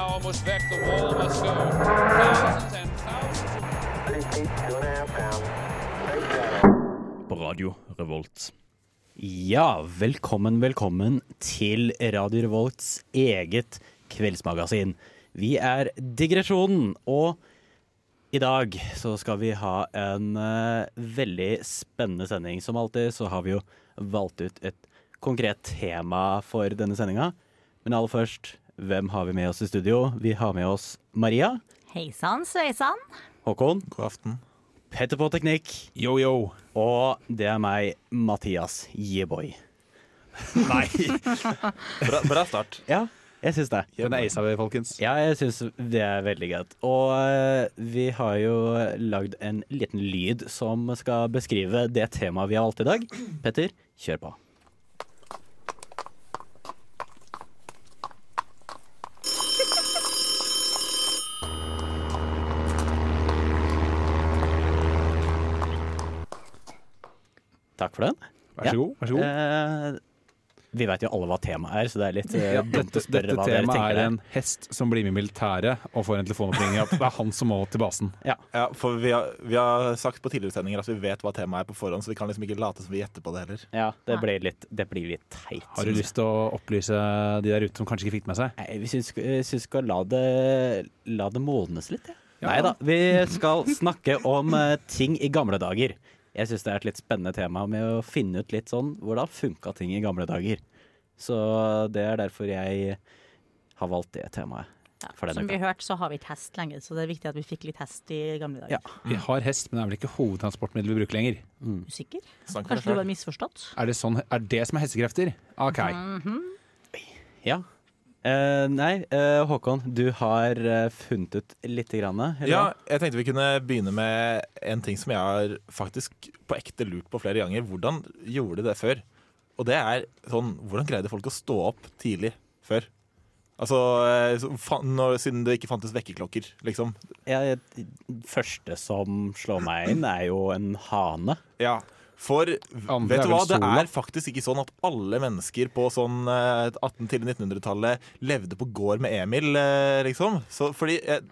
almost back, the wall of Moscow. Thousands and thousands. på Radio Revolt. Ja, velkommen, velkommen til Radio Revolts eget kveldsmagasin. Vi er Digresjonen, og i dag så skal vi ha en uh, veldig spennende sending. Som alltid så har vi jo valgt ut et konkret tema for denne sendinga. Men aller først, hvem har vi med oss i studio? Vi har med oss Maria, Hei sann, sveisann. Håkon, God aften. Petter på teknikk, Yo, yo. og det er meg, Mathias Yeboy. Nei. bra, bra start. Ja, jeg syns det. Den er Ace vi, folkens. Ja, jeg syns det er veldig greit. Og uh, vi har jo lagd en liten lyd som skal beskrive det temaet vi har valgt i dag. Petter, kjør på. Takk for den. Vær så god. Vær så god. Eh, vi veit jo alle hva temaet er, så det er litt eh, Ja, dumt dette å spørre dette hva dere temaet er en hest som blir med i militæret og får en telefonoppringning det er han som må til basen. Ja. Ja, for vi har, vi har sagt på tidligere sendinger at vi vet hva temaet er på forhånd, så vi kan liksom ikke late som vi gjetter på det heller. ja, det blir litt, det blir litt teit. Har du lyst til å opplyse de der ute som kanskje ikke fikk det med seg? Nei, vi syns, vi skal la det, la det modnes litt. Ja. Ja. Nei da, vi skal snakke om eh, ting i gamle dager. Jeg syns det er et litt spennende tema med å finne ut litt sånn hvordan funka ting i gamle dager. Så det er derfor jeg har valgt det temaet. Ja, For denne som vi har hørt, så har vi ikke hest lenger, så det er viktig at vi fikk litt hest i gamle dager. Ja. Vi har hest, men det er vel ikke hovedtransportmiddelet vi bruker lenger. Mm. Usikker? sikker? Kanskje du har misforstått? Er det, sånn, er det som er hestekrefter? OK. Ja. Eh, nei, uh, Håkon, du har uh, funnet ut lite grann. eller Ja, jeg tenkte vi kunne begynne med en ting som jeg har faktisk på ekte lurt på flere ganger. Hvordan gjorde de det før? Og det er sånn Hvordan greide folk å stå opp tidlig før? Altså, når, Siden det ikke fantes vekkerklokker, liksom. Ja, det første som slår meg inn, er jo en hane. Ja, for Andre vet du hva, det er faktisk ikke sånn at alle mennesker på sånn eh, 18- til 1900-tallet levde på gård med Emil, eh, liksom. Så fordi eh,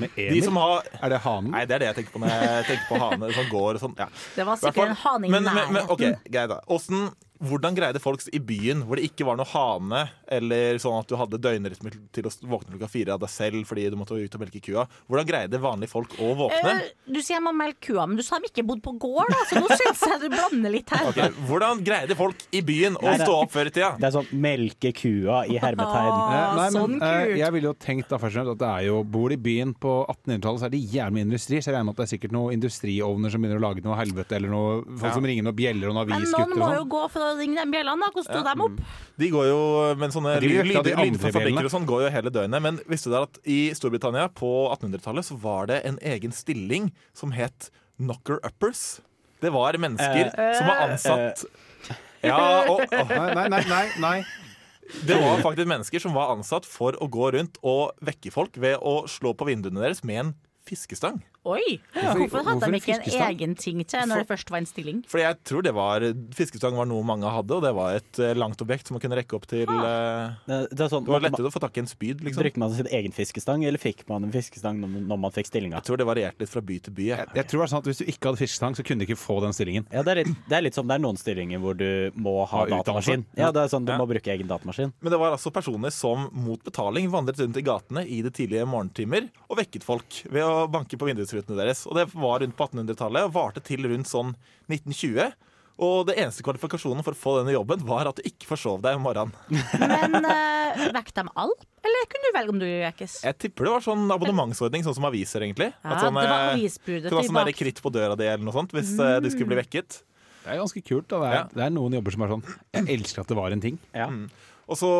Med de Emil? som har Er det hanen? Nei, det er det jeg tenker på når jeg tenker på hane. Sånn gård og sånn. Ja. Det var sikkert en haning hane i men, men, men, nærheten. ok, greit da. Hvordan, hvordan greide folk i byen, hvor det ikke var noe hane, eller sånn at du hadde døgnrytme til å våkne klokka fire av deg selv fordi du måtte ut og melke kua, hvordan greide vanlige folk å våkne? Uh, Du sier man melker kua, men du sa de ikke bodde på gård, da, så nå syns jeg du blander litt her. Okay. Hvordan greide folk i byen å Nei, stå opp før i tida? Det er sånn melke kua i hermetegn. Ah. Nei, men sånn eh, kult. jeg ville jo tenkt da først og fremst at det er jo Bor de i byen på 1800-tallet, så er det jævlig mye industri. Så jeg regner med at det er sikkert noen industriovner som begynner å lage noe helvete, eller noe folk Ja. som ringer noen bjeller og noen avisgutter og sånn. Ringe den bjellene, da. Hvordan sto de opp? De går jo, men sånne de lyd, lyd, de andre lyd fra fabrikker bjellene. og sånn går jo hele døgnet. Men visste dere at i Storbritannia på 1800-tallet så var det en egen stilling som het knocker uppers? Det var mennesker som var ansatt Ja, og, og nei, nei, nei, nei. det var faktisk mennesker som var ansatt for å gå rundt og vekke folk ved å slå på vinduene deres med en fiskestang. Oi! Hvorfor- Hvorfor hadde hvorfor de ikke en egen ting til når det først var en stilling? Fordi jeg tror det var Fiskestang var noe mange hadde, og det var et eh, langt objekt som man kunne rekke opp til eh, Det, det, er sånn, Det var lettere å få tak i en spyd, liksom. Brukte man sin egen fiskestang, eller fikk man en fiskestang når, når man fikk stillinga? Jeg tror det varierte litt fra by til by. jeg. Jeg tror det er sånn at Hvis du ikke hadde fiskestang, så kunne du ikke få den stillingen. Ja, det er, litt, det er litt som det er noen stillinger hvor du må ha datamaskin. Ja, det er sånn Du Ja. må bruke egen datamaskin. Men det var altså personer som mot betaling vandret rundt i gatene i de tidlige morgentimer og vekket folk ved å banke på vindusrutene deres. Og det var rundt på 1800-tallet og varte til rundt sånn 1920. Og det eneste kvalifikasjonen for å få denne jobben var at du ikke forsov deg om morgenen. Men uh, vekk dem alle, eller kunne du velge om du vekkes? Jeg tipper det var sånn abonnementsordning, sånn som aviser, egentlig. Ja, sånn, det var eh, avisbudet kunne ha sånn kritt på døra di eller noe sånt hvis mm. du skulle bli vekket. Det er ganske kult. da Det er, Ja. det er noen jobber som er sånn Jeg elsker at det var en ting. Ja. Og så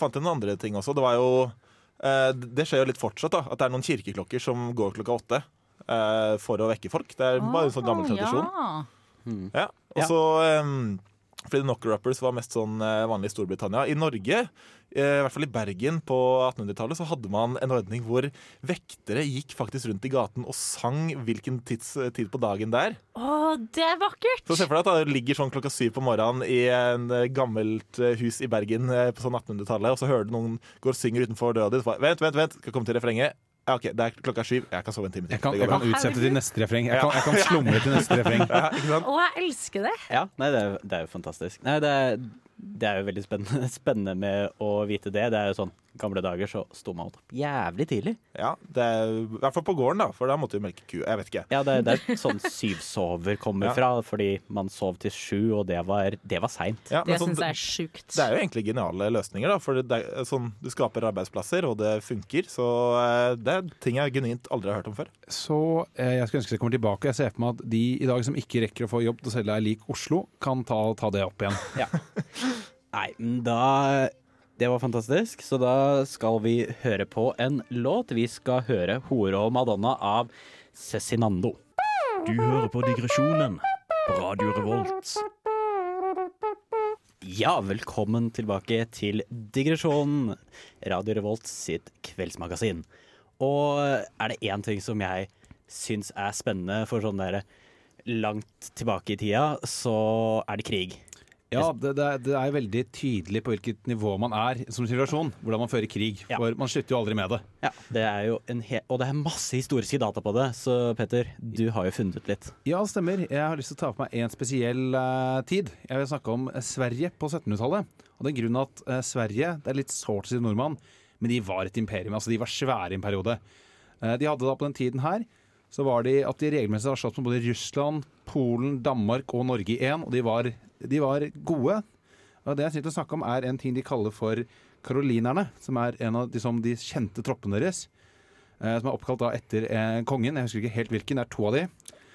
fant jeg noen andre ting også. Det var jo eh, Det skjer jo litt fortsatt, da. At det er noen kirkeklokker som går klokka åtte eh, for å vekke folk. Det er bare en sånn gammel tradisjon. Ja. Ja. Og Ja. så um, Fordi knocker-uppers var mest sånn eh, vanlig i Storbritannia. I Norge, eh, i hvert fall i Bergen på 1800-tallet, så hadde man en ordning hvor vektere gikk faktisk rundt i gaten og sang hvilken tids, tid på dagen det er. Å, det er vakkert! Så se for deg at det ligger sånn klokka syv på morgenen i en eh, gammelt hus i Bergen på sånn 1800-tallet, og så hører du noen går og synger utenfor døra di. Vent, vent, vent, skal komme til refrenget. Ja, OK, det er klokka syv. Jeg kan sove en time til. Jeg kan, jeg kan utsette til neste refreng. Jeg kan, jeg kan slumre til neste refreng. Ja? Å, jeg elsker det! Ja, nei, det er, det er jo fantastisk. Nei, det er, det er jo veldig spennende, spennende med å vite det. Det er jo sånn gamle dager så sto man opp jævlig tidlig. Ja, det er, I hvert fall på gården, da, for da måtte vi melke ku. Jeg vet ikke. Ja, det, det er sånn syvsover kommer Ja. fra, fordi man sov til sju, og det var, det var seint. Ja, Det sånn, syns jeg er sjukt. Det er jo egentlig geniale løsninger, da. For det er sånn, du skaper arbeidsplasser, og det funker. Så eh, det er ting jeg genuint aldri har hørt om før. Så eh, jeg skulle ønske jeg kommer tilbake. Jeg ser for meg at de i dag som ikke rekker å få jobb til å selge er lik Oslo, kan ta, ta det opp igjen. Nei, men da Det var fantastisk, så da skal vi høre på en låt. Vi skal høre 'Hore og Madonna' av Cezinando. Du hører på Digresjonen på Radio Revolt. Ja, velkommen tilbake til Digresjonen, Radio Revolt sitt kveldsmagasin. Og er det én ting som jeg syns er spennende for sånn der langt tilbake i tida, så er det krig. Ja, det, det, er, det er veldig tydelig på hvilket nivå man er som situasjon, hvordan man fører krig. Ja. For man slutter jo aldri med det. Ja, det er jo en he Og det er masse historiske data på det, så Petter, du har jo funnet ut litt. Ja, stemmer. Jeg har lyst til å ta på meg en spesiell uh, tid. Jeg vil snakke om eh, Sverige på 1700-tallet. Og er grunnen at uh, Sverige Det er litt sårt å si nordmann, men de var et imperium. Altså, de var svære i en periode. Uh, de hadde da på den tiden her så var de at de regelmessig har slått med både Russland, Polen, Danmark og Norge i én, og de var, de var gode. Og det jeg sitter å snakke om, er en ting de kaller for karolinerne, som er en av de, som de kjente troppene deres. eh, som er oppkalt da etter eh, kongen. Jeg husker ikke helt hvilken. Det er to av de.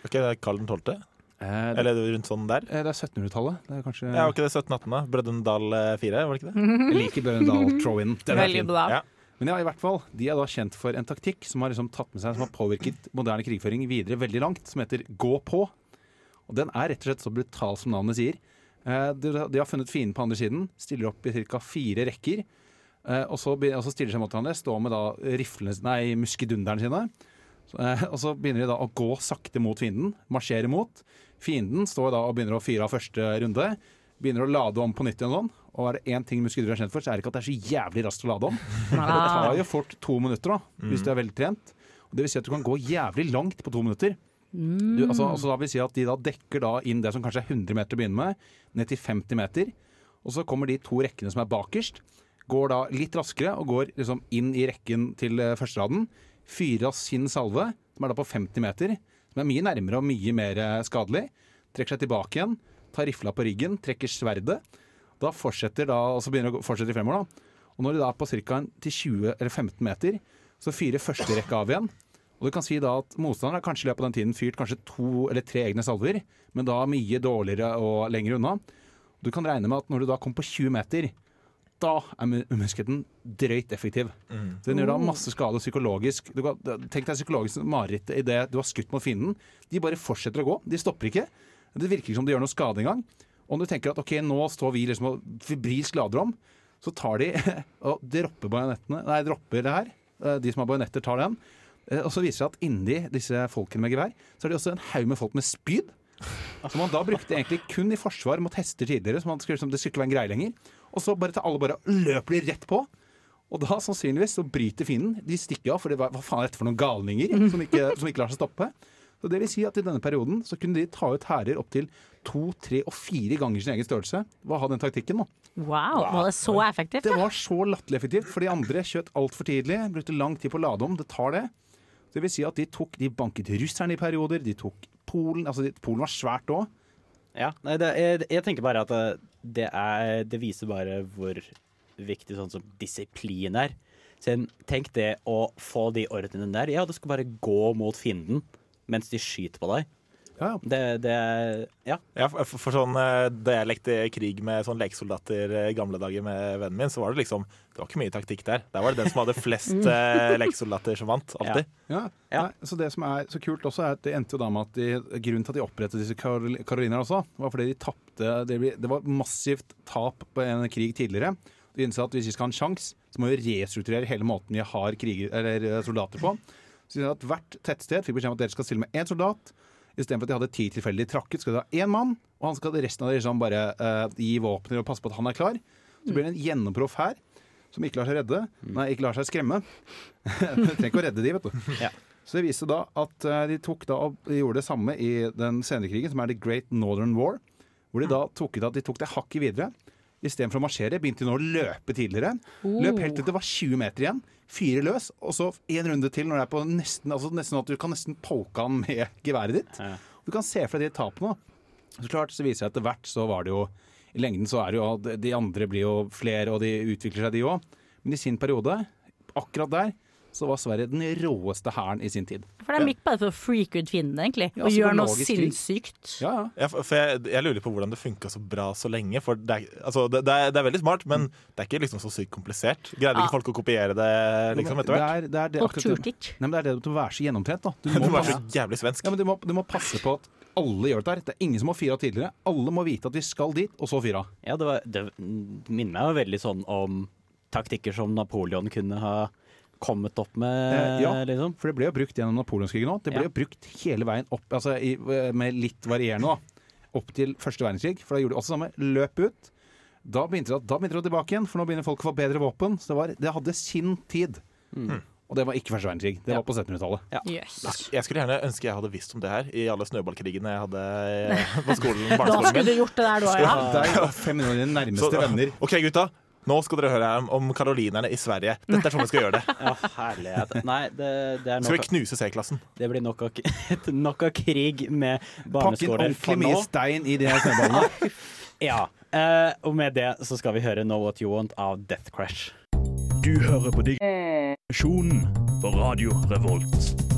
Ok, det Karl 12.? Eh, Eller rundt sånn der? Eh, Det er 1700-tallet. Det er kanskje Ja, var ikke det 1718? da? Brødrendal 4, var det ikke det? Jeg liker Brønnøydal Throw-in. Den er Veldig fin. bra. Ja. Men ja, i hvert fall, de er da kjent for en taktikk som har liksom tatt med seg, som har påvirket moderne krigføring videre veldig langt, som heter gå på. Og den er rett og slett så brutal som navnet sier. Eh, De, har funnet fienden på andre siden, stiller opp i ca. fire rekker. eh, Og så, be- og så stiller de seg mot hverandre, står med da riflene, nei, muskedunderne sine. Eh, Og så begynner de da å gå sakte mot fienden, marsjere mot. Fienden står da og begynner å fyre av første runde. Begynner å lade om på nytt igjen. Sånn. Og er det én ting muskedurer er kjent for, så er det ikke at det er så jævlig raskt å lade om. Det tar jo fort to minutter, da, hvis du er veltrent. Og det vil si at du kan gå jævlig langt på to minutter. Du, altså, altså da vil si at De da dekker da inn det som kanskje er 100 meter å begynne med, ned til 50 meter. Og så kommer de to rekkene som er bakerst, går da litt raskere og går liksom inn i rekken til eh, førsteraden. Fyrer av sin salve, som er da på 50 meter, som er mye nærmere og mye mer eh, skadelig. Trekker seg tilbake igjen, tar rifla på ryggen, trekker sverdet. Da fortsetter da, og så begynner det å fortsette i fem fremover. da. Og når de da er på ca. til 20 eller 15 meter, så fyrer første rekke av igjen. Og du kan si da at Motstanderen har kanskje i løpet av den tiden fyrt kanskje to eller tre egne salver, men da mye dårligere og lenger unna. Du kan regne med at når du da kommer på 20 meter, da er mu- musketen drøyt effektiv. Så Den gjør da masse skade psykologisk. Du kan, tenk deg psykologisk mareritt i det du har skutt mot fienden. De bare fortsetter å gå. De stopper ikke. Det virker ikke som de gjør noe skade engang. Når du tenker at ok, nå står vi liksom og febrilsk lader om, så tar de og dropper bajonettene. Nei, dropper det her. Eh, De som har bajonetter, tar den. Eh, Og så viser det seg at inni disse folkene med gevær, så er det også en haug med folk med spyd. Som man da brukte egentlig kun i forsvar mot hester tidligere. Som, skulle, liksom, det skulle ikke være en greie lenger. Og så bare tar alle bare løper de rett på. Og da sannsynligvis så bryter fienden. De stikker av, for det var, hva faen er dette for noen galninger som ikke, som ikke lar seg stoppe. Så det vil si at I denne perioden så kunne de ta ut hærer opptil to, tre og fire ganger sin egen størrelse. Hva ha den taktikken nå? Wow, var det så effektivt? Det var så latterlig effektivt, for de andre skjøt altfor tidlig. Brukte lang tid på å lade om. Det tar det. Så det vil si at de, tok, de banket russerne i perioder. De tok Polen. altså de, Polen var svært òg. Ja, nei, det, jeg, jeg tenker bare at det, det, er, det viser bare hvor viktig sånn som disiplin er. Så tenk det å få de ordnene der. Ja, du skal bare gå mot fienden mens de skyter på deg. Ja, Det, det Ja. Ja, for, for, for sånn, eh, Da jeg lekte krig med sånn lekesoldater eh, i gamle dager med vennen min, så var det liksom Det var ikke mye taktikk der. Der var det den som hadde flest eh, lekesoldater som vant. Alltid. Ja, Ja. Nei, så Det som er så kult også, er at det endte jo da med at de, grunnen til at de opprettet disse Karol- Karolinerne også, var fordi de tapte det, det var massivt tap på en krig tidligere. De innså at hvis vi skal ha en sjanse, så må vi restrukturere hele måten vi har kriger, eller soldater på. Så at Hvert tettsted fikk beskjed om at dere skal stille med én soldat. Istedenfor at de hadde ti tilfeldig trakket, skal de ha én mann, og han skal resten av dere liksom bare uh, gi våpner og passe på at han er klar. Så blir det en gjennomproff her som ikke lar seg redde. Nei, ikke lar seg skremme. trenger ikke å redde de, vet du. Ja. Så det viste da at eh, de tok da og gjorde det samme i den senere krigen, som er The Great Northern War. Hvor de da tok de tok det hakket videre. Istedenfor å marsjere begynte de nå å løpe tidligere. Løp helt til det var 20 meter igjen. Fyre løs, og så en runde til når det er på nesten, altså nesten at du kan nesten poke han med geværet ditt. Ja. Du kan se for deg de tapene. Så klart så viser det seg etter hvert så var det jo I lengden så er det jo De andre blir jo flere, og de utvikler seg, de òg. Men i sin periode, akkurat der, så var Sverige den råeste hæren i sin tid. For det er midt bare for å freake ut fiendene, egentlig. Ja, og gjøre noe sinnssykt. Ja, ja. Ja, for jeg, jeg lurer på hvordan det funka så bra så lenge. For det er, altså, det, det, er, det er veldig smart, men det er ikke liksom så sykt komplisert. Greide Ja. ikke folk å kopiere det liksom etter Det hvert? er, det er det, Folk turte ikke. Nei, men det er det du må være så gjennomtrent. da. Du Du må, må være så jævlig svensk. ja, men du, må, du må passe på at alle gjør det der. Det er ingen som har fyre tidligere. Alle må vite at vi skal dit, og så fyre. Ja, det, var, det minner meg veldig sånn om taktikker som Napoleon kunne ha kommet opp med, Eh, ja. liksom. For det ble jo brukt gjennom napoleonskrigen òg. Det ble Ja. jo brukt hele veien opp, altså i, med litt varierende, da. Opp til første verdenskrig. For da gjorde de også samme. Løp ut. Da begynte, det, da begynte det tilbake igjen, for nå begynner folk å få bedre våpen. Så det, var, det hadde sin tid. Og det var ikke første verdenskrig. Det Ja. var på 1700-tallet. Yes. Jeg skulle gjerne ønske jeg hadde visst om det her i alle snøballkrigene jeg hadde eh, på skolen. Da skulle min. du gjort det der, du òg, ja. ja. var fem av dine nærmeste Så- venner. OK, gutta. Nå skal dere høre om karolinerne i Sverige. Dette er sånn vi skal gjøre det. Ja, herlighet. Nei, det, det, er Skal vi knuse C-klassen? det blir nok av, nok av krig med Pakk inn ordentlig mye stein i de her snøballene. Ja. Uh, og med det så skal vi høre Know What You Want av Death Crash. Du hører på Digresjonen på Radio Revolt.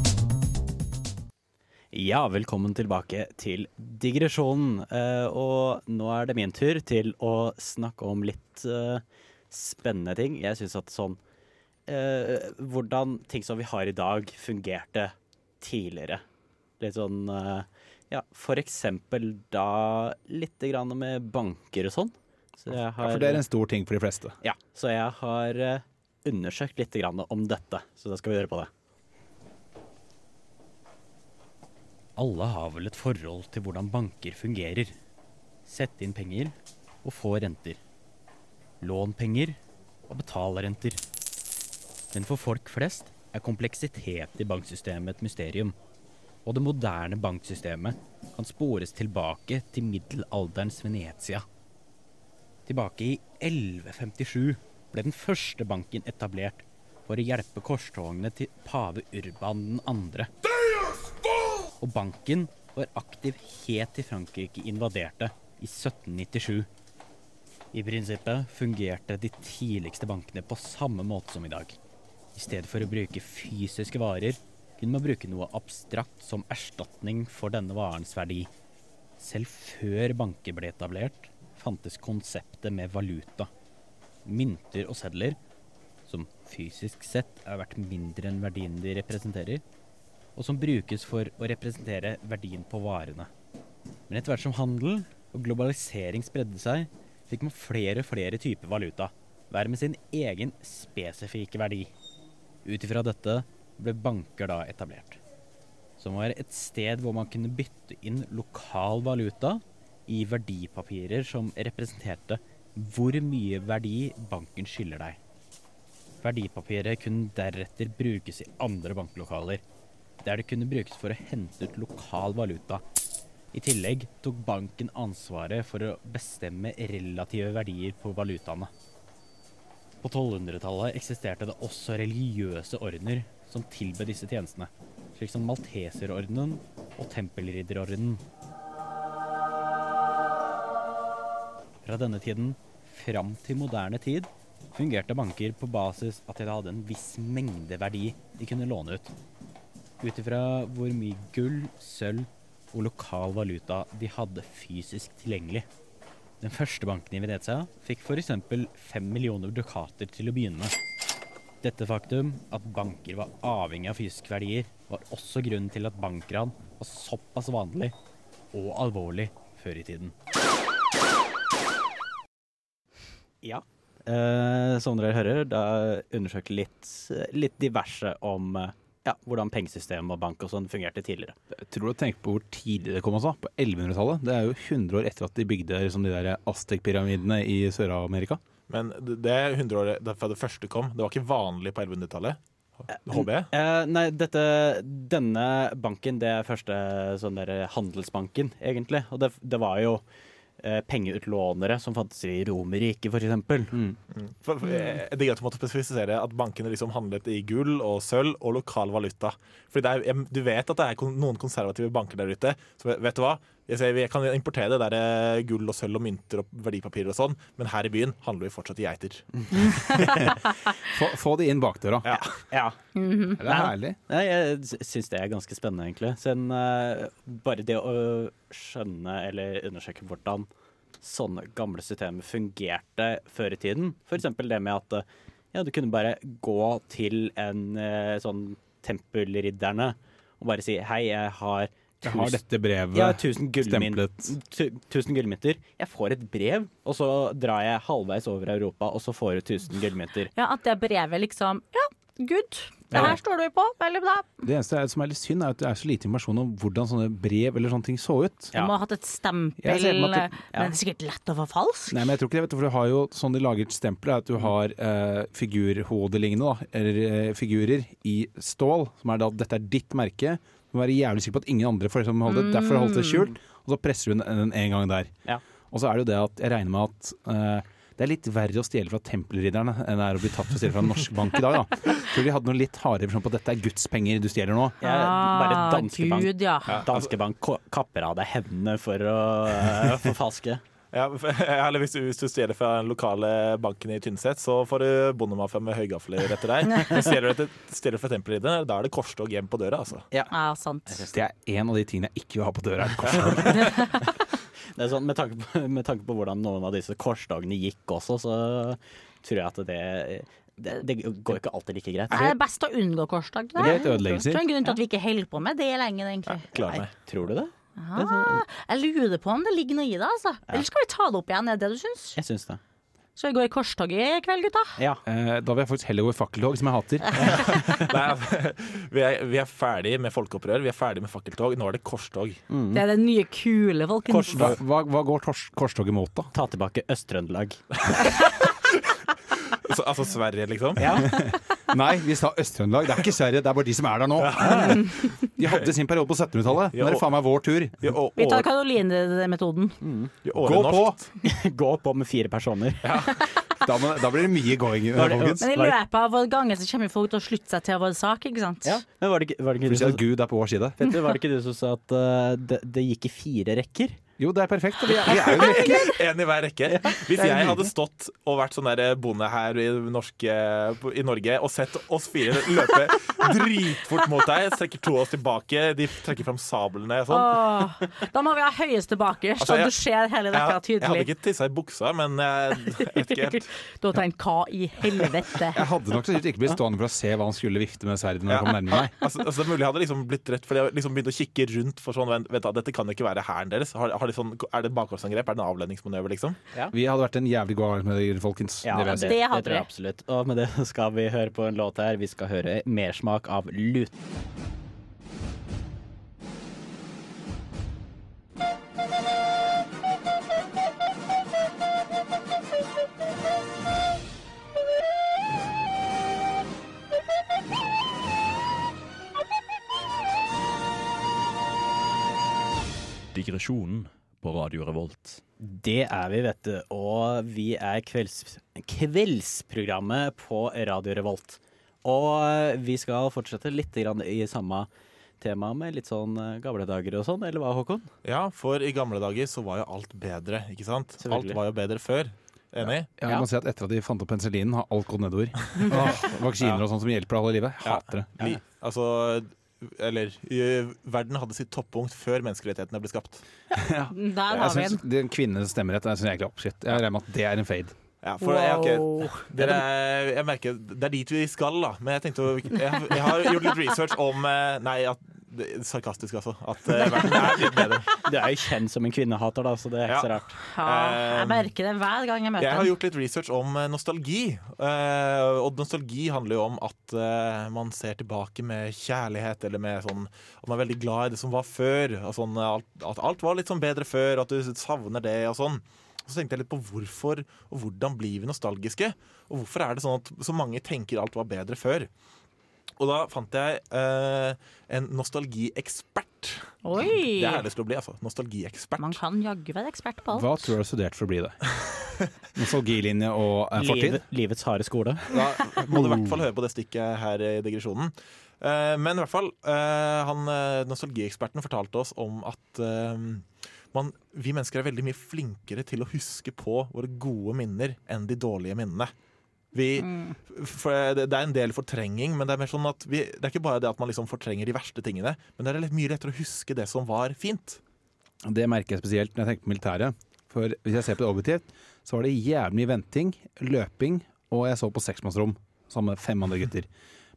Ja, velkommen tilbake til digresjonen. Uh, og nå er det min tur til å snakke om litt uh, spennende ting. Jeg syns at sånn uh, Hvordan ting som vi har i dag, fungerte tidligere. Litt sånn Ja, for eksempel da litt grann med banker og sånn. Så jeg Ja, for det er en stor ting for de fleste. ja, så jeg har undersøkt litt grann om dette. Så da skal vi gjøre på det. Alle har vel et forhold til hvordan banker fungerer. Sett inn penger og få renter. Lån penger og betal renter. Men for folk flest er kompleksitet i banksystemet et mysterium. Og det moderne banksystemet kan spores tilbake til middelalderens Venezia. Tilbake i 1157 ble den første banken etablert for å hjelpe korstogene til pave Urban 2. Og banken var aktiv helt til Frankrike invaderte i 1797. I prinsippet fungerte de tidligste bankene på samme måte som i dag. I stedet for å bruke fysiske varer, kunne man bruke noe abstrakt som erstatning for denne varens verdi. Selv før banker ble etablert, fantes konseptet med valuta. Mynter og sedler, som fysisk sett er verdt mindre enn verdien de representerer, og som brukes for å representere verdien på varene. Men etter hvert som handel og globalisering spredde seg, fikk man flere og flere typer valuta, hver med sin egen spesifikke verdi. Ut ifra dette ble banker da etablert, som var et sted hvor man kunne bytte inn lokal valuta i verdipapirer som representerte hvor mye verdi banken skylder deg. Verdipapiret kunne deretter brukes i andre banklokaler, der det kunne brukes for å hente ut lokal valuta. I tillegg tok banken ansvaret for å bestemme relative verdier på valutaene. På 1200-tallet eksisterte det også religiøse ordener som tilbød disse tjenestene, slik som Malteserordenen og Tempelridderordenen. Fra denne tiden fram til moderne tid fungerte banker på basis at de hadde en viss mengde verdi de kunne låne ut. Ut ifra hvor mye gull, sølv og lokal valuta de hadde fysisk tilgjengelig. Den første banken i Venezia fikk f.eks. fem millioner dukater til å begynne med. Dette faktum, at banker var avhengig av fysiske verdier, var også grunnen til at bankran var såpass vanlig og alvorlig før i tiden. Ja. Eh, som dere hører, da undersøkte litt, litt diverse om eh, ja, hvordan pengesystem og bank og sånn fungerte tidligere. Tror du tenker på hvor tidlig det kom også? På 1100-tallet. Det er jo 100 år etter at de bygde liksom, de der Aztek-pyramidene i Sør-Amerika. Men det det er 100 år fra det første kom. Det var ikke vanlig på 1100-tallet. HB. Eh, nei, dette, denne banken, det er første sånn der handelsbanken, egentlig. Og det, det var jo eh, pengeutlånere som fantes i Romerriket, for eksempel. mm. for, eh, det er gøy at du måtte spesifisere at bankene liksom handlet i gull og sølv og lokal valuta. Fordi det er, Du vet at det er noen konservative banker der ute. Så vet- vet du hva? Jeg, kan importere det der eh, gull og sølv og mynter og verdipapirer og sånn, men her i byen handler vi fortsatt i geiter. Få, få de inn bakdøra. Ja. Ja. Det er herlig. Nei, jeg sy- syns det er ganske spennende, egentlig. Sen, uh, bare det å skjønne eller undersøke hvordan sånne gamle systemer fungerte før i tiden. F.eks. det med at eh, ja, du kunne bare gå til en uh, sånn tempelridderne og bare si hei, jeg har Jeg har dette brevet ja, 1000 gullmynt- stemplet. Tusen 1000 gullmynter. Jeg får et brev, og så drar jeg halvveis over Europa, og så får du 1000 gullmynter. Ja, At det brevet liksom Ja, good. Det her står du på. Veldig bra. Det eneste er- som er litt synd, er at det er så lite informasjon om hvordan sånne brev eller sånne ting så ut. Du må ha hatt et stempel. det, det- Men det er sikkert lett å få falsk. Nei, men jeg tror ikke det, vet du, for du har jo sånn de lager stempler, er at du har eh, figurhodelignende, da, eller eh, figurer i stål, som er da dette er ditt merke. Du må være jævlig sikker på at ingen andre får liksom holde det, derfor holdt det skjult, og så presser du den en gang der. Ja. Og så er det jo det at jeg regner med at eh, det er litt verre å stjele fra tempelridderne enn det er å bli tatt for å stjele fra en norsk bank i dag. da. Tror de hadde noe litt hardere sånn på at dette er Guds penger du stjeler nå. Jeg, bare Danske Danske Bank, ja. Danske Bank kapper av deg hendene for å uh, forfalske. Ja, eller hvis du, hvis du stjeler fra den lokale banken i Tynset, så får du bondemafia med høygafler etter deg. Men stjeler du stjeler fra tempelridderne, da er det korstog hjem på døra, altså. Ja, sant. Det er en av de tingene jeg ikke vil ha på døra. er korstog. Det er sånn, med, tanke på, med tanke på hvordan noen av disse korsdagene gikk også, så tror jeg at det det, det går ikke alltid like greit. Er det best å unngå korsdag? Det er et ødeleggelser. Det er en grunn til at vi ikke holder på med det lenger, egentlig. Klar tror du det? Ah, jeg lurer på om det ligger noe i det, altså. Eller skal vi ta det opp igjen? Er det det du syns? Jeg syns det. Skal vi gå i korstog i kveld, gutta? Ja. Eh, Da vil jeg faktisk heller gå i fakkeltog, som jeg hater. Nei, vi, er, vi er ferdig med folkeopprør, vi er ferdig med fakkeltog. Nå er det korstog. Det er den nye kule, folkens. Hva, hva, hva går korstoget mot, da? Ta tilbake Øst-Trøndelag. Så, altså Sverige, liksom. Nei, vi sa Øst-Trøndelag. Det er ikke Sverige, det er bare de som er der nå. De hadde sin periode på 1700-tallet. Nå er det faen meg vår tur. Vi, og, Vi tar Karoline-metoden. Mm. Gå på! Gå på med fire personer. Da, må, da blir det mye going, Var det- Men i løpet av vår gange så kommer folk til å slutte seg til vår sak, ikke sant? Ja. Men var det ikke, var det ikke, du som, Gud er på vår side. vet var det ikke du som sa at uh, det, det gikk i fire rekker? Jo, det er perfekt. Vi er, vi er. En i hver rekke. Hvis jeg hadde stått og vært sånn der bonde her i, norske, i Norge og sett oss fire løpe dritfort mot deg, trekker to oss tilbake, de trekker fram sablene og sånn Åh, da må vi ha høyeste bakerst, Altså, så jeg- du ser hele jeg, tydelig. jeg hadde ikke tissa i buksa, men jeg, jeg vet ikke helt. Du hadde tenkt hva i helvete? Jeg hadde nok sikkert ikke blitt stående for å se hva han skulle vifte med sverdet når han kom nærmere meg. Altså, altså, det er mulig jeg hadde liksom blitt rett, for jeg liksom begynte å kikke rundt for sånn Vent, vent da, dette kan jo ikke være hæren deres. Har, har de sånn, er det et bakholdsangrep? Er det en avledningsmanøver, liksom? Vi hadde vært en jævlig god gang med dere, folkens. Ja, det det det, tror jeg absolutt. Og med det skal vi høre på en låt her. Vi skal høre mersmak av lut. Digresjonen på Radio Revolt. Det er vi, vet du. Og vi er kvelds, kveldsprogrammet på Radio Revolt. Og vi skal fortsette litt grann i samme tema med litt sånn eh, gamle dager og sånn, eller hva, Håkon? Ja, for i gamle dager så var jo alt bedre, ikke sant? Alt var jo bedre før. Enig? Ja, jeg må si at Etter at de fant opp penicillinen, har alt gått nedover. Åh, vaksiner og sånn som hjelper alle i livet. Hater det. Ja. altså, Eller verden hadde sitt toppunkt før menneskerettighetene ble skapt. Der Jeg har vi den. en. Kvinnenes stemmerett er egentlig oppskritt. Jeg regner med at det er en fade. Ja, for jeg, okay, Wow. Dere, jeg merker Det er dit vi skal, da. Men jeg tenkte å Jeg, jeg har gjort litt research om eh, Nei, at, det, sarkastisk, altså. At eh, verden er litt bedre. Du er jo kjent som en kvinnehater, da, så det er ikke så rart. Ja, jeg merker det hver gang jeg møter Jeg har gjort litt research om eh, nostalgi. Eh, og nostalgi handler jo om at eh, man ser tilbake med kjærlighet, eller med sånn At man er veldig glad i det som var før. Og sånn, alt, at alt var litt sånn bedre før, at du savner det og sånn. Så tenkte jeg litt på hvorfor og hvordan blir vi nostalgiske? Og hvorfor er det sånn at så mange tenker alt var bedre før? Og da fant jeg eh, en nostalgiekspert. Oi! Det er til å bli, altså. Nostalgiekspert. Man kan jaggu være ekspert på alt. Hva tror du har studert for å bli det? Nostalgilinje og eh, fortid? Liv, livets harde skole. Da må du i hvert fall høre på det stikket her i digresjonen. Eh, men i hvert fall, eh, han eh, nostalgieksperten fortalte oss om at eh, man, vi mennesker er veldig mye flinkere til å huske på våre gode minner enn de dårlige minnene. Vi, for det, det er en del fortrenging, men det er mer sånn at vi, det er ikke bare det at man liksom fortrenger de verste tingene, men det er litt mye lettere å huske det som var fint. Det merker jeg spesielt når jeg tenker på militæret. For hvis jeg ser på det objektivt, så var det jævlig mye venting, løping, og jeg så på seksmannsrom sammen med fem andre gutter.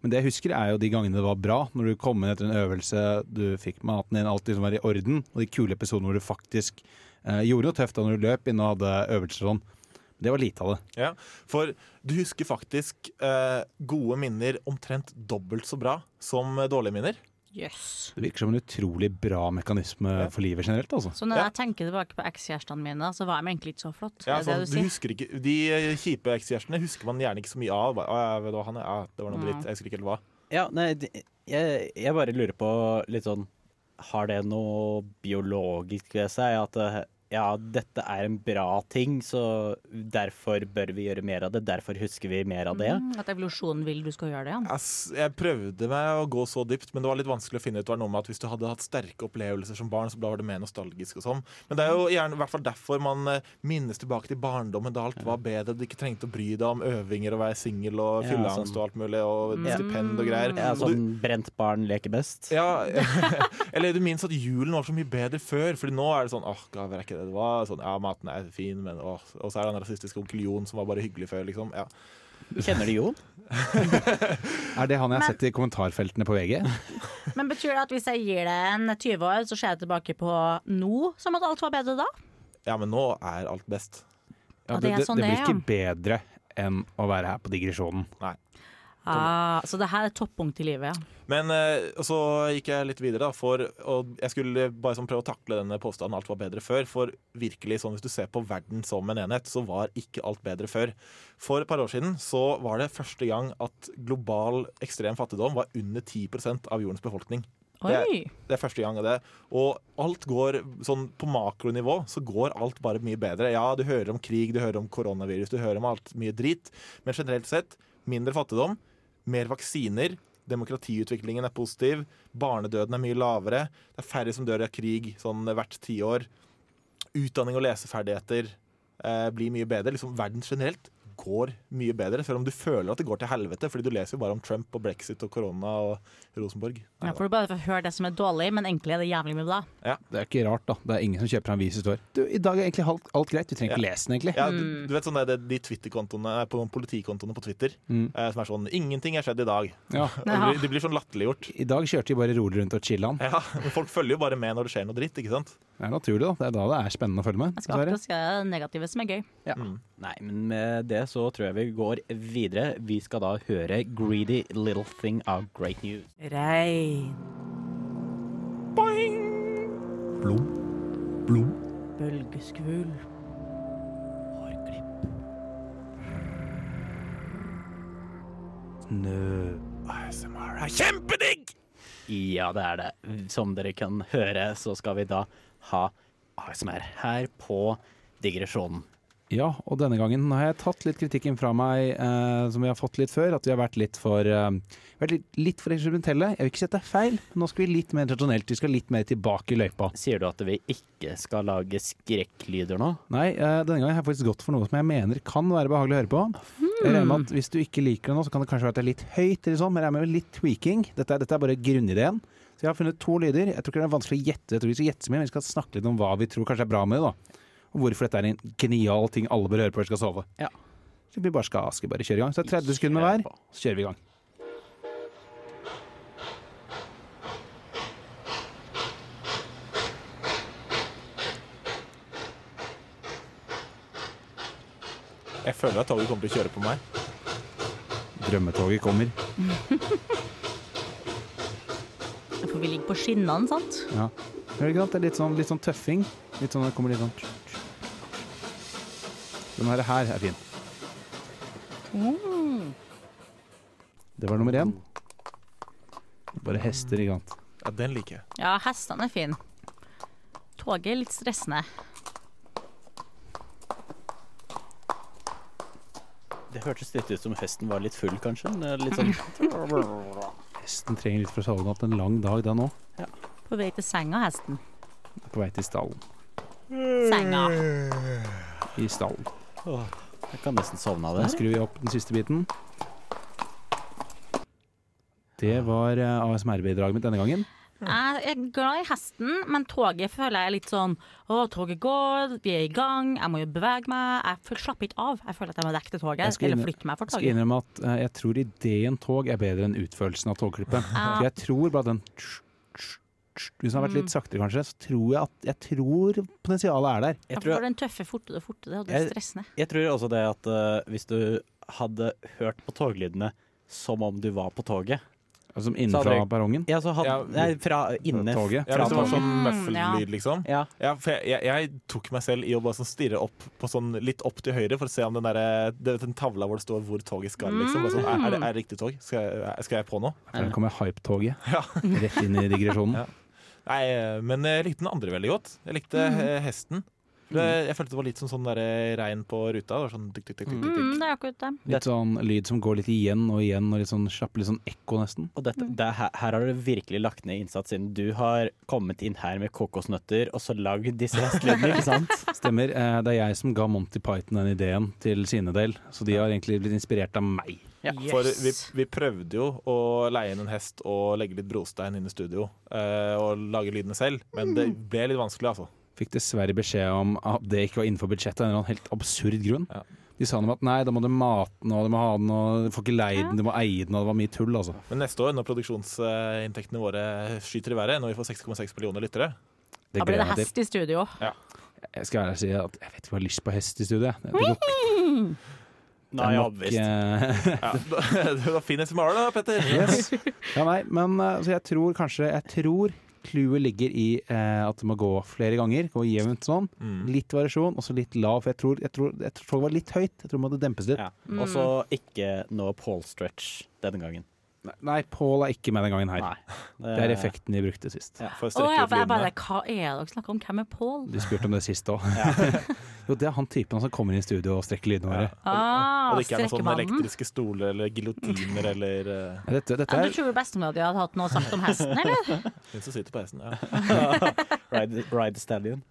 Men det jeg husker, er jo de gangene det var bra. Når du kom inn etter en øvelse, du fikk maten din, alt liksom var i orden. Og de kule episodene hvor du faktisk eh, gjorde noe tøft da når du løp inn og hadde øvelser og sånn. Det var lite av det. Ja, For du husker faktisk eh, gode minner omtrent dobbelt så bra som dårlige minner. Yes. Det virker som en utrolig bra mekanisme Ja. for livet generelt, altså. Så når Ja. jeg tenker tilbake på ekskjærestene mine, så var de egentlig ikke så flott. Ja, det sånn, du du sier? ikke, De eh, kjipe ekskjærestene husker man gjerne ikke så mye av. «Å, ja, vet hva, han er, ja, det var noe Mm. dritt. Jeg husker ikke helt hva. Ja, nei, jeg, jeg bare lurer på litt sånn Har det noe biologisk ved seg? At eh, ja, dette er en bra ting, så derfor bør vi gjøre mer av det. Derfor husker vi mer av det. Mm, At evolusjonen vil du skal gjøre det, ja. Jeg, jeg prøvde meg å gå så dypt, men det var litt vanskelig å finne ut. Det var noe med at Hvis du hadde hatt sterke opplevelser som barn, så ble det mer nostalgisk. og sånn. Men det er jo gjerne i hvert fall derfor man eh, minnes tilbake til barndommen, da alt var bedre. Du ikke trengte å bry deg om øvinger og være singel og Ja, fylleangst sånn. og alt mulig, og Ja. stipend og greier. Ja, Og du- sånn brent barn leker best. Ja, eller du minnes at julen var så mye bedre før. Fordi nå er det sånn åh, gaver er ikke det det var. Sånn, ja, maten er fin, men åh. Og så er det den rasistiske onkel Jon som var bare hyggelig før, liksom. Ja. Kjenner du Jon? Er det han jeg har sett i kommentarfeltene på VG? Men betyr det at hvis jeg gir det en 20 år, så ser jeg tilbake på nå som at alt var bedre da? ja, men nå er alt best. Ja, det, det det, sånn det det blir ikke bedre enn å være her på digresjonen. Ah, så det her er toppunkt i livet, ja. Men eh, så gikk jeg litt videre, da, for og jeg skulle bare sånn prøve å takle denne påstanden alt var bedre før. For virkelig, sånn hvis du ser på verden som en enhet, så var ikke alt bedre før. For et par år siden så var det første gang at global ekstrem fattigdom var under 10% av jordens befolkning. Oi! Det er første gang av det. Og alt går sånn på makronivå, så går alt bare mye bedre. Ja, du hører om krig, du hører om koronavirus, du hører om alt mye drit. Men generelt sett mindre fattigdom, mer vaksiner. Demokratiutviklingen er positiv. Barnedøden er mye lavere. Det er færre som dør av krig sånn hvert tiår. Utdanning og leseferdigheter eh, blir mye bedre. Liksom Verden generelt går mye bedre, selv om du føler at det går til helvete. Fordi du leser jo bare om Trump og brexit og korona og Rosenborg. Ja, for du bare får høre det som er dårlig, men egentlig er det jævlig mye bra. Det er ikke rart, da. Det er ingen som kjøper en avis i år. Du, i dag er egentlig alt, alt greit, du trenger ikke Ja. lese den, egentlig. Ja, du, du vet sånn det, De Twitter-kontoene eh, på politikontoene på Twitter Mm. eh, som er sånn 'Ingenting er skjedd i dag'. Ja. Og de, blir- de blir sånn latterliggjort. I dag kjørte de bare rolig rundt og chilla'n. Ja, men folk følger jo bare med når det skjer noe dritt. ikke sant? Det er naturlig, da. Det er da det er spennende å følge med. Jeg skal akkurat si det negative som er gøy. Mm. Nei, men med det så tror jeg vi går videre. Vi skal da høre 'Greedy Little Thing' av Great News. Regn. Boing! Blom. Blom. bølgeskvul. Snø. ASMR er kjempedigg! Ja, det er det. Som dere kan høre, så skal vi da ha ASMR her på digresjonen. Ja, og denne gangen har jeg tatt litt kritikken fra meg eh, som vi har fått litt før. At vi har vært litt for, eh, vært litt, litt for eksperimentelle. Jeg vil ikke si at det er feil, men nå skal vi litt mer tradisjonelt. Vi skal litt mer tilbake i løypa. Sier du at vi ikke skal lage skrekklyder nå? Nei, eh, denne gangen har jeg faktisk gått for noe som jeg mener kan være behagelig å høre på. Jeg regner med at Hvis du ikke liker det nå, så kan det kanskje være at det er litt høyt, eller sånn, men jeg regner med litt tweaking. Dette er, dette er bare grunnideen. Så jeg har funnet to lyder. Jeg tror ikke det er vanskelig å gjette, jeg tror vi skal gjette så mye, men vi skal snakke litt om hva vi tror kanskje er bra med det. da. Og hvorfor dette er en genial ting alle bør høre på når de skal sove. Ja. Så vi bare skal, skal bare kjøre i gang. Så det er 30 sekunder med hver, så kjører vi i gang. Jeg føler at toget kommer til å kjøre på meg. Drømmetoget kommer. For vi ligger på skinnene, sant? Ja. Hører du ikke sant? Det er litt sånn, litt sånn tøffing. Litt sånn, det kommer litt sånn Den her, er fin. Det var nummer én. Bare hester, ikke sant. Ja, Den liker jeg. Ja, hestene er fine. Toget er litt stressende. Det hørtes litt ut som hesten var litt full, kanskje. Litt sånn Hesten trenger litt for å sove. Den en lang dag, da nå. På vei til senga, hesten. På vei til stallen. Senga. I stallen. Jeg kan nesten sovne av det. Da skrur vi opp den siste biten. Det var eh, ASMR-bidraget mitt denne gangen. Jeg er glad i hesten, men toget føler jeg er litt sånn Å, toget går, vi er i gang, jeg må jo bevege meg. Jeg føler- slapper ikke av. Jeg føler at jeg må dekke til Jeg toget, skal eller flytte meg for Jeg skal innrømme at eh, jeg tror ideen tog er bedre enn utførelsen av togklippet. For jeg tror bare den Hvis den har vært litt saktere, kanskje, så tror jeg at Jeg tror potensialet er der. Jeg Jeg tror, den tøffe fortede, og det er Jeg- stressende. jeg tror også det at uh, hvis du hadde hørt på toglydene som om du var på toget Altså Så innenfra jeg- perrongen. Ja, så hadde, Ja, nei, fra inne toget. Ja, Fra det var sånn Mm, møffellyd, liksom. Ja. Ja, for jeg, jeg, jeg tok meg selv i å bare sånn stirre opp på sånn litt opp til høyre for å se om den, der, den tavla hvor det står hvor toget skal. Liksom. Bare sånn, er, er, det, er det riktig tog? Skal jeg, skal jeg på nå? Der kommer hype-toget. Ja. Rett inn i digresjonen. Ja. Nei, men jeg likte den andre veldig godt. Jeg likte mm. hesten. For det- Jeg følte det var litt som sånn regn på ruta. Det var sånn dykk, dykk, dykk, dykk, dykk, Mm, det er akkurat det. Litt sånn lyd som går litt igjen og igjen, og litt sånn slapp, litt sånn ekko nesten. Og dette, det er, her, her har du virkelig lagt ned innsats siden du har kommet inn her med kokosnøtter og så lagd disse hestelydene, ikke sant? Stemmer. Eh, Det er jeg som ga Monty Python den ideen til sine del, så de har egentlig blitt inspirert av meg. For vi, vi prøvde jo å leie inn en hest og legge litt brostein inn i studio eh, og lage lydene selv, men det ble litt vanskelig, altså. Fikk dessverre beskjed om at det ikke var innenfor budsjettet av en eller annen helt absurd grunn. Ja. De sa noe om at nei, da må du mate den, og du må ha den, og du får ikke leie den, du må eie den, og det var mye tull, altså. Men neste år, når produksjonsinntektene våre skyter i været, når vi får 6,6 millioner lyttere Da blir det hest i studio. Jeg skal ærlig si at jeg vet ikke hva jeg har lyst på hest i studio. Det, det, luk- Nei, er nok overbevist. eh, ja, da, Det var fin SMR, da, Petter. Yes. Ja, nei, men eh, så jeg tror kanskje Jeg tror clouet ligger i eh, at det må gå flere ganger. Gå jevnt sånn. Mm. Litt variasjon, og så litt lav. For jeg tror, jeg tror, jeg tror det var litt høyt. Jeg tror det måtte dempes litt. Ja. Og så ikke noe pole stretch denne gangen. Nei, Paul er ikke med den gangen her. Nei. Det er effekten de brukte sist. Ja. For å ja, for jeg bare. Hva er det dere snakker om? Hvem er Paul? De spurte om det sist òg. jo, det er han typen som kommer inn i studio og strekker lydene våre. Ah, Og det ikke er noen sånne elektriske stoler eller giljotiner eller uh, Ja, Dette, dette Ja, er du tror bestemora di hadde hatt noe sagt om hesten, eller? hun som sitter på hesten. Ja. Ride, ride stallion.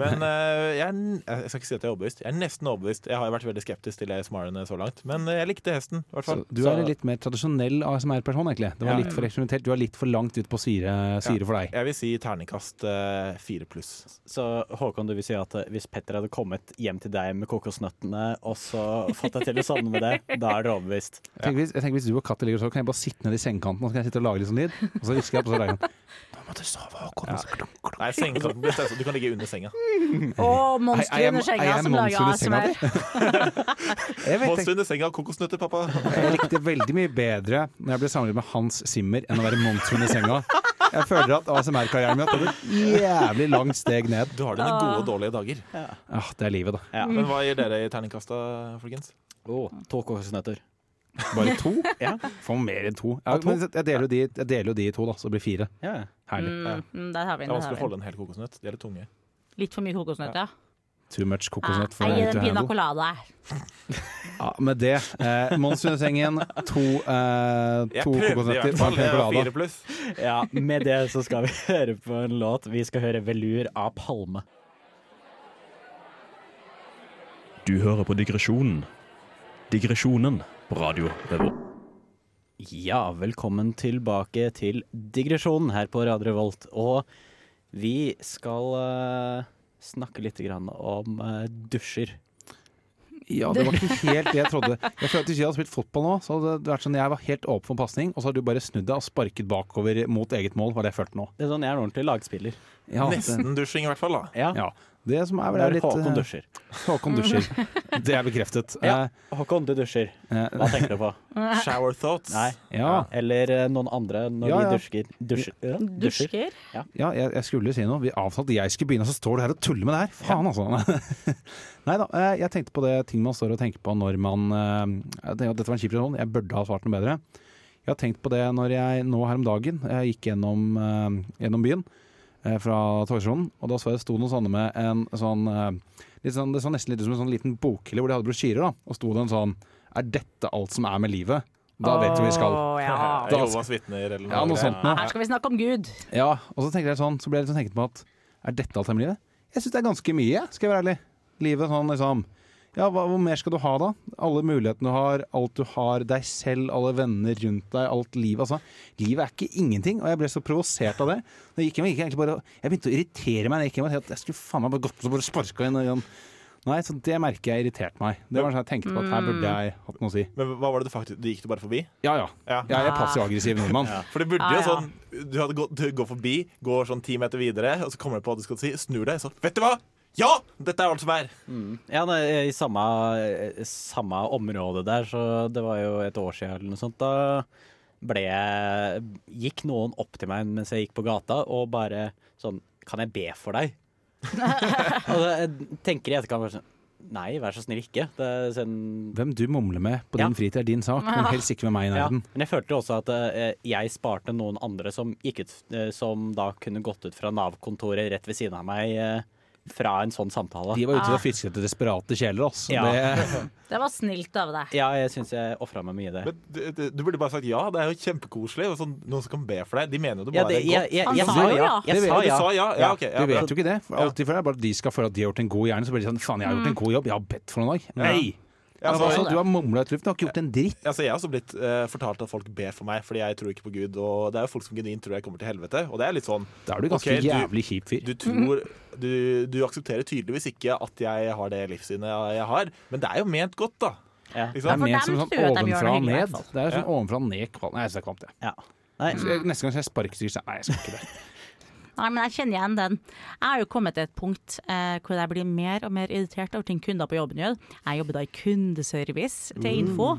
Men uh, jeg, er, jeg skal ikke si at jeg er overbevist. Jeg er nesten overbevist. Jeg har vært veldig skeptisk til ASMR-ene så langt, men eh, jeg likte hesten. i hvert så du er en litt mer tradisjonell ASMR-person, egentlig. Det var Ja. litt for eksperimentelt. Du er litt for langt ut på syre, syre for deg. Jeg vil si terningkast fire uh, pluss. Så Håkon, du vil si at eh, hvis Petter hadde kommet hjem til deg med kokosnøttene, og så fått deg til å sovne med det, da er du overbevist? Jeg tenker, hvis, jeg tenker Hvis du og Katte ligger og sover, kan jeg bare sitte ned i sengekanten og så kan jeg sitte og lage litt sånn lyd. Og så hvisker jeg opp, og så lager jeg Nå må du sove, Håkon. og så klunk, klunk. Nei, sengekanten blir stressa. Du kan ligge under senga. Og monster Er under er senga som lager ASMR. Monster under senga, kokosnøtter, pappa. jeg likte veldig mye bedre når jeg ble sammenlignet med Hans Zimmer enn å være monster under senga. Jeg føler at ASMR-karrieren min har tatt et jævlig langt steg ned. Du har dine gode og dårlige dager. Ja, det er livet, da. Ja. Men hva gir dere i terningkasta, folkens? Oh, to kokosnøtter. Bare to? Ja. Få mer enn to. Ja, men jeg, deler jo de, jeg deler jo de i to, da, så det blir fire. Ja. Herlig. Mm, mm, der har vi Det er vanskelig å holde en hel kokosnøtt. De er litt tunge. Litt for mye kokosnøtt, ja. Too much kokosnøtt for Jeg gir to en pina colada. Ja, med det. Eh, Mons under sengen, to, eh, to kokosnøtter og en Jeg colada. ja, med det så skal vi høre på en låt. Vi skal høre 'Velur' av Palme. Du hører på Digresjonen Digresjonen på Radio Revolt. Ja, velkommen tilbake til digresjonen her på Radio Revolt. Og vi skal uh, snakke litt grann om uh, dusjer. Ja, det var ikke helt det jeg trodde. Jeg følte Hvis jeg hadde spilt fotball nå, så hadde det vært sånn jeg var helt åpen for pasning, og så hadde du bare snudd deg og sparket bakover mot eget mål, var det jeg følte nå. Det er sånn jeg er en ordentlig lagspiller. Ja, Nesten dusjing, i hvert fall. da Ja, ja. det som er vel det er litt Håkon eh, dusjer. Håkon dusjer. Det er bekreftet. Ja. Eh, Håkon, du dusjer. eh, Hva tenker du på? Shower thoughts. Nei. ja, Eller noen andre når Ja, ja. de dusjer. Dusjer. Ja, dusjer. Dusker. ja jeg, jeg skulle si noe. Vi avtalte at jeg skulle begynne, så står du her og tuller med det her. Faen, altså. Nei da. Jeg tenkte på det ting man står og tenker på når man dette var en kjip situasjon. Jeg burde ha svart noe bedre. Jeg har tenkt på det når jeg nå her om dagen Jeg gikk gjennom, gjennom byen fra togstasjonen, og da så jeg det sto noen sånne med en sånn, eh, litt sånn Det så nesten litt ut som en sånn liten bokhylle hvor de hadde brosjyrer, da. Og sto det en sånn Er dette alt som er med livet? Da vet hvor vi skal. Ja. Da- Jovas vitner eller noe. Ja, noe sånt. Her skal vi snakke om Gud. Ja, og så tenker jeg sånn, så ble jeg litt sånn tenkt på at Er dette alt her med livet? Jeg syns det er ganske mye, skal jeg være ærlig. Livet sånn liksom Ja, hva, hvor mer skal du ha, da? Alle mulighetene du har, alt du har, deg selv, alle venner rundt deg, alt livet. Altså, livet er ikke ingenting, og jeg ble så provosert av det. Da gikk jeg, gikk egentlig bare, jeg begynte å irritere meg. Jeg, gikk at jeg skulle faen meg bare gått og bare sparka inn. og. Nei, så det merker jeg irriterte meg. Det var sånn jeg tenkte på at her burde jeg hatt noe å si. Men hva var det du faktisk Du gikk du bare forbi? Ja ja. Ja. ja jeg er passiv-aggressiv nordmann. For det burde Ja, jo sånn Du hadde gått, du går forbi, går sånn ti meter videre, og så kommer du på hva du skal si, snur deg, så Vet du hva? Ja! Dette er alt som er! Ja, nei, I samme, eh, samme område der, så det var jo et år siden eller noe sånt. Da ble jeg Gikk noen opp til meg mens jeg gikk på gata og bare sånn Kan jeg be for deg? og da, jeg tenker i etterkant bare sånn Nei, vær så snill ikke. Det er sånn, Hvem du mumler med på Ja. din fritid er din sak, men helst ikke med meg i ja. Men jeg følte også at uh, jeg sparte noen andre som gikk ut uh, Som da kunne gått ut fra Nav-kontoret rett ved siden av meg eh, fra en sånn samtale. De var ute Ah. og fisket etter desperate kjeler, altså. Ja. Det, Det var snilt av deg. Ja, jeg syns jeg ofra meg mye i det. Men du, du, du burde bare sagt ja. Det er jo kjempekoselig. Sånn, noen som kan be for deg. De mener jo det Ja, bare det, er jeg, godt. jeg, Han sa jo ja. ja. Jeg Du sa ja. sa ja? Ja, Okay. Ja, du vet jo ikke det. For alltid for deg, bare de skal føle at de har gjort en god gjerning, så blir de sånn faen, jeg har gjort en god jobb, jeg har bedt for noen dag. Nei! Ja, Altså, altså, du har mumla ut luft, du har ikke gjort en dritt. Altså, jeg har også blitt uh, fortalt at folk ber for meg fordi jeg tror ikke på Gud. Og det er jo folk som genuint tror jeg kommer til helvete. Og det er litt sånn Da er du ganske okay, jævlig kjip fyr. Du tror du, du aksepterer tydeligvis ikke at jeg har det livssynet jeg har, men det er jo ment godt, da. Ja. Ikke Det er ment som sånn ovenfra og ned. Det er sånn Ja. ovenfra og ned-kvalm. Nei, jeg er kvalmt, jeg. Neste gang skal jeg sparke styr, så Nei, jeg skal ikke det. Nei, men jeg kjenner igjen den. Jeg har jo kommet til et punkt eh, hvor jeg blir mer og mer irritert over ting kunder på jobben gjør. Jeg jobber da i kundeservice til Info.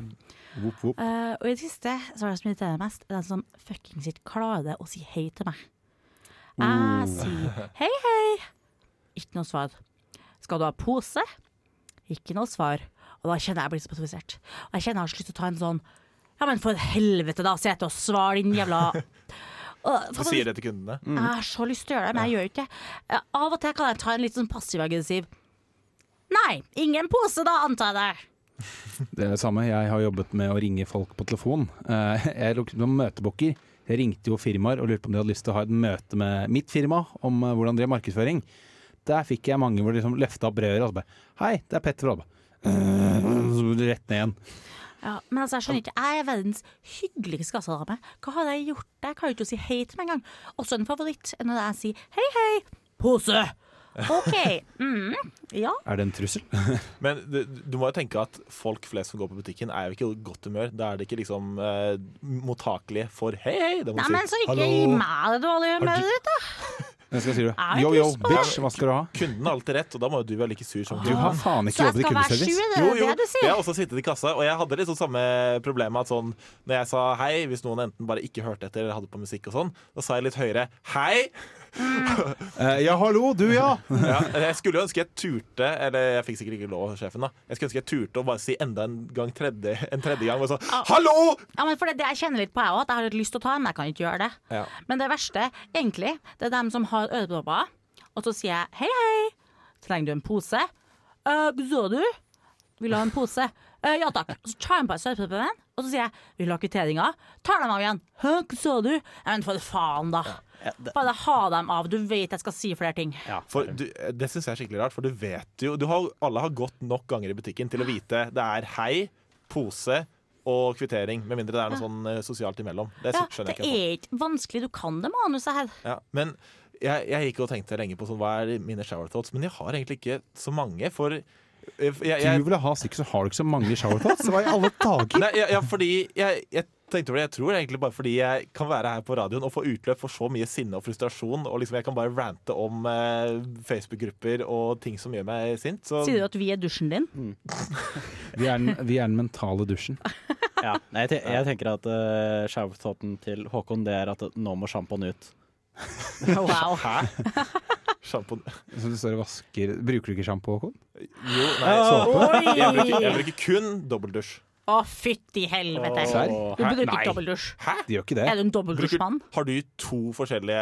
Whoop, whoop. Eh, og i det siste så er det som irriterer mest, den som fuckings ikke klarer det å si hei til meg. Jeg sier hei, hei. Ikke noe svar. Skal du ha pose? Ikke noe svar. Og da kjenner jeg blir så provosert. Og jeg kjenner jeg har så lyst til å ta en sånn Ja, men for helvete, da! Sett og svar, din jævla Og- Du sier det til kundene. jeg har så lyst til å gjøre det, men jeg gjør ikke det. Av og til kan jeg ta en litt sånn passiv-aggressiv Nei, ingen pose da, antar jeg det. Det er det samme. Jeg har jobbet med å ringe folk på telefon. Eh, Jeg lukket noen møtebooker. Jeg ringte jo firmaer og lurte på om de hadde lyst til å ha et møte med mitt firma om eh, hvordan de har markedsføring. Der fikk jeg mange hvor de liksom løfta opp brødet og så bare Hei, det er Petter. Eh, Så rett ned igjen. Ja, men altså, jeg skjønner ikke, jeg er verdens hyggeligste kassadame. Hva har jeg gjort? Jeg klarer ikke å si hei til meg engang. Også en favoritt når jeg sier hei, hei, pose. OK. Mm, ja. Er det en trussel? Men du, du må jo tenke at folk flest som går på butikken, er jo ikke i godt humør. Da er det ikke liksom eh, mottakelige for hei, hei. Nei, si. men så ikke gi meg det dårlige humøret ditt, da. Jeg skal si det. Yo, yo, bitch, hva skal du ha? kunden har alltid rett, og da må jo du være like sur som Du har faen ikke jobbet i kundeservice. Jo, jo, jeg har også sittet i kassa, og jeg hadde sånn samme problem at sånn Når jeg sa hei, hvis noen enten bare ikke hørte etter eller hadde på musikk og sånn, da sa jeg litt høyere hei. Eh, ja, hallo, du ja! Ja, jeg skulle jo ønske jeg turte, eller jeg fikk sikkert ikke lov av sjefen, da. Jeg skulle ønske jeg turte å bare si enda en gang tredje, en tredje gang. Og sånn hallo! Ja, men for det, det jeg kjenner litt på, jeg òg, at jeg har litt lyst til å ta den, men jeg kan ikke gjøre det. Ja. Men det verste, egentlig, det er dem som har ørepropper, og så sier jeg hei, hei, trenger du en pose? «Eh, så du? Vil du ha en pose? «Eh, ja takk. Og så tar jeg på meg min, og så sier jeg vil du ha kvitteringa?' Tar dem av igjen. Hæ, hva sa du? Ja, men for faen, da. Bare ha dem av. Du vet jeg skal si flere ting. For du, Det syns jeg er skikkelig rart, for du vet jo du har, Alle har gått nok ganger i butikken til å vite det er hei, pose og kvittering. Med mindre det er noe sånn eh, sosialt imellom. Det Ja, skjønner det jeg ikke. er ikke vanskelig. Du kan det manuset her. Ja, men jeg, jeg gikk og tenkte lenge på sånn, hva er mine shower thoughts, men jeg har egentlig ikke så mange. For jeg, jeg, Du ville ha sikkert, så har du ikke så mange shower thoughts. Hva i alle dager? Nei, ja, ja, fordi jeg, jeg tenkte over det. Jeg tror egentlig bare fordi jeg kan være her på radioen og få utløp for så mye sinne og frustrasjon, og liksom jeg kan bare rante om eh, Facebook-grupper og ting som gjør meg sint. Så Sier du at vi er dusjen din? Vi er den, vi er den mentale dusjen. Ja. Jeg, jeg tenker at uh, showerpoten til Håkon det er at nå må sjampoen ut. Wow. sjampo Så du står og vasker Bruker du ikke sjampo, Håkon? Jo, nei, såpe? Oi! jeg bruker, jeg bruker kun dobbeldusj. Å, fytti helvete. Serr? Du bruker Nei. ikke dobbeldusj. De gjør ikke det. Er du en dobbeldusjmann? Har du to forskjellige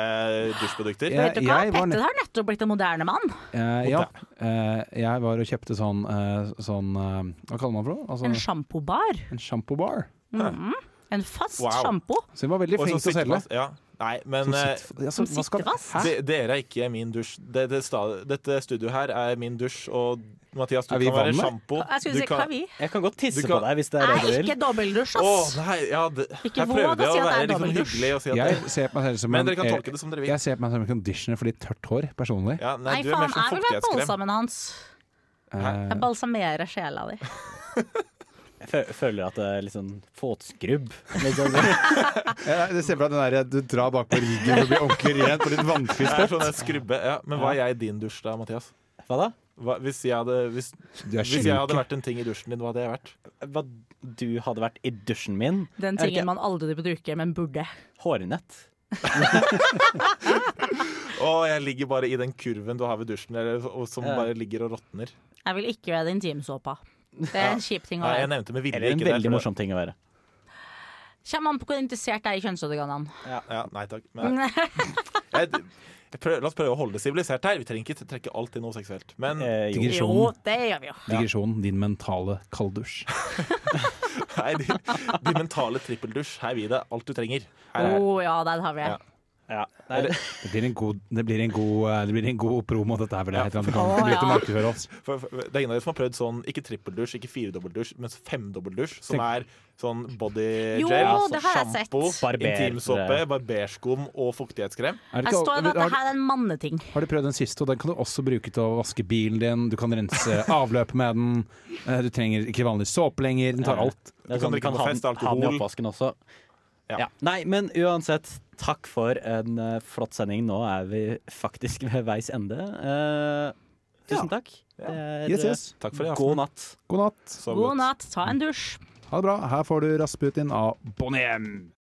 dusjprodukter? Ja. Vet du hva? jeg var Petter har nettopp blitt en moderne mann. Eh, ja. Eh, jeg var og kjøpte sånn, eh, sånn eh, Hva kaller man for noe? Altså, En sjampobar. en sjampobar. Mhm. En fast Wow. sjampo. Så hun var veldig Og flink til å selge. Ja. Nei, men Som eh, sitter- ja, som skal- sitter fast. De, dere er ikke min dusj. Det, det sta, dette studioet her er min dusj, og Mathias, du kan være sjampo. Jeg Du si kan- Jeg kan godt tisse kan- på deg hvis det er det du vil. ikke dobbeldusj, Å ass. nei, ja, det, Ikke jeg prøvde å si å er være litt sånn hyggelig og si at Jeg ser på meg selv som Men en, dere kan tolke det som dere vil. Jeg ser på meg som en conditioner for litt tørt hår, personlig. Ja, nei, Nei, du er faen, mer som jeg vil være balsamen hans. Eh, Jeg balsamerer sjela di. Jeg føler at det er litt sånn fåtskrubb. Litt sånn, ja, det ser for deg den der du drar bak på ryggen for å bli ordentlig ren på litt vanskelig spot. sånn skrubbe. Ja, men hva er jeg i din dusj da, Mathias? hva da? Hva, hvis, jeg hadde, hvis, hvis jeg hadde vært en ting i dusjen din, hva hadde jeg vært? Hva du hadde vært i dusjen min? Den tingen man aldri bruker, men burde. Hårnett. Å, jeg ligger bare i den kurven du har ved dusjen, eller, som bare ligger og råtner. Jeg vil ikke være intimsåpa. Det er en kjip ting å Nei, jeg være. nevnte med vilje Eller en ikke veldig for morsom ting å være. Kommer an på hvor interessert jeg er i kjønnsorganene. Ja, nei takk. Men, jeg, jeg prøver, la oss prøve å holde det sivilisert her. Vi trenger ikke trekke alt i noe seksuelt. Men Eh, jo. Digresjon. Jo, det gjør vi jo. Digresjonen, din mentale kalddusj. nei, din, din mentale trippeldusj. Her vil det alt du trenger. Her Å er. ja, der har vi det. Ja. Ja. Det blir en god, det blir en god, eh, det blir en god promo, dette her. Ja. For, for, det er ingen av dere som har prøvd sånn ikke trippeldusj, ikke firedobbeldusj, men femdobbeldusj. Som er sånn body gel, det har sjampo, intimsåpe, barberskum og fuktighetskrem. Er det Jeg står ved at det her er en manneting. har du prøvd den siste? og Den kan du også bruke til å vaske bilen din. Du kan rense avløpet med den. Eh, Du trenger ikke vanlig såpe lenger. Den tar alt. Det Du kan sånn, drikke på fest, den- ha den i alkohol. oppvasken også. Ja. Ja. Nei, men uansett, takk for en uh, flott sending. Nå er vi faktisk ved veis ende. Uh, tusen takk. Ja. er, Yes, yes. Takk for i eh, aften. God natt. God natt. God natt, ta en dusj. Ha det bra. Her får du Rasputin av Bonhjem.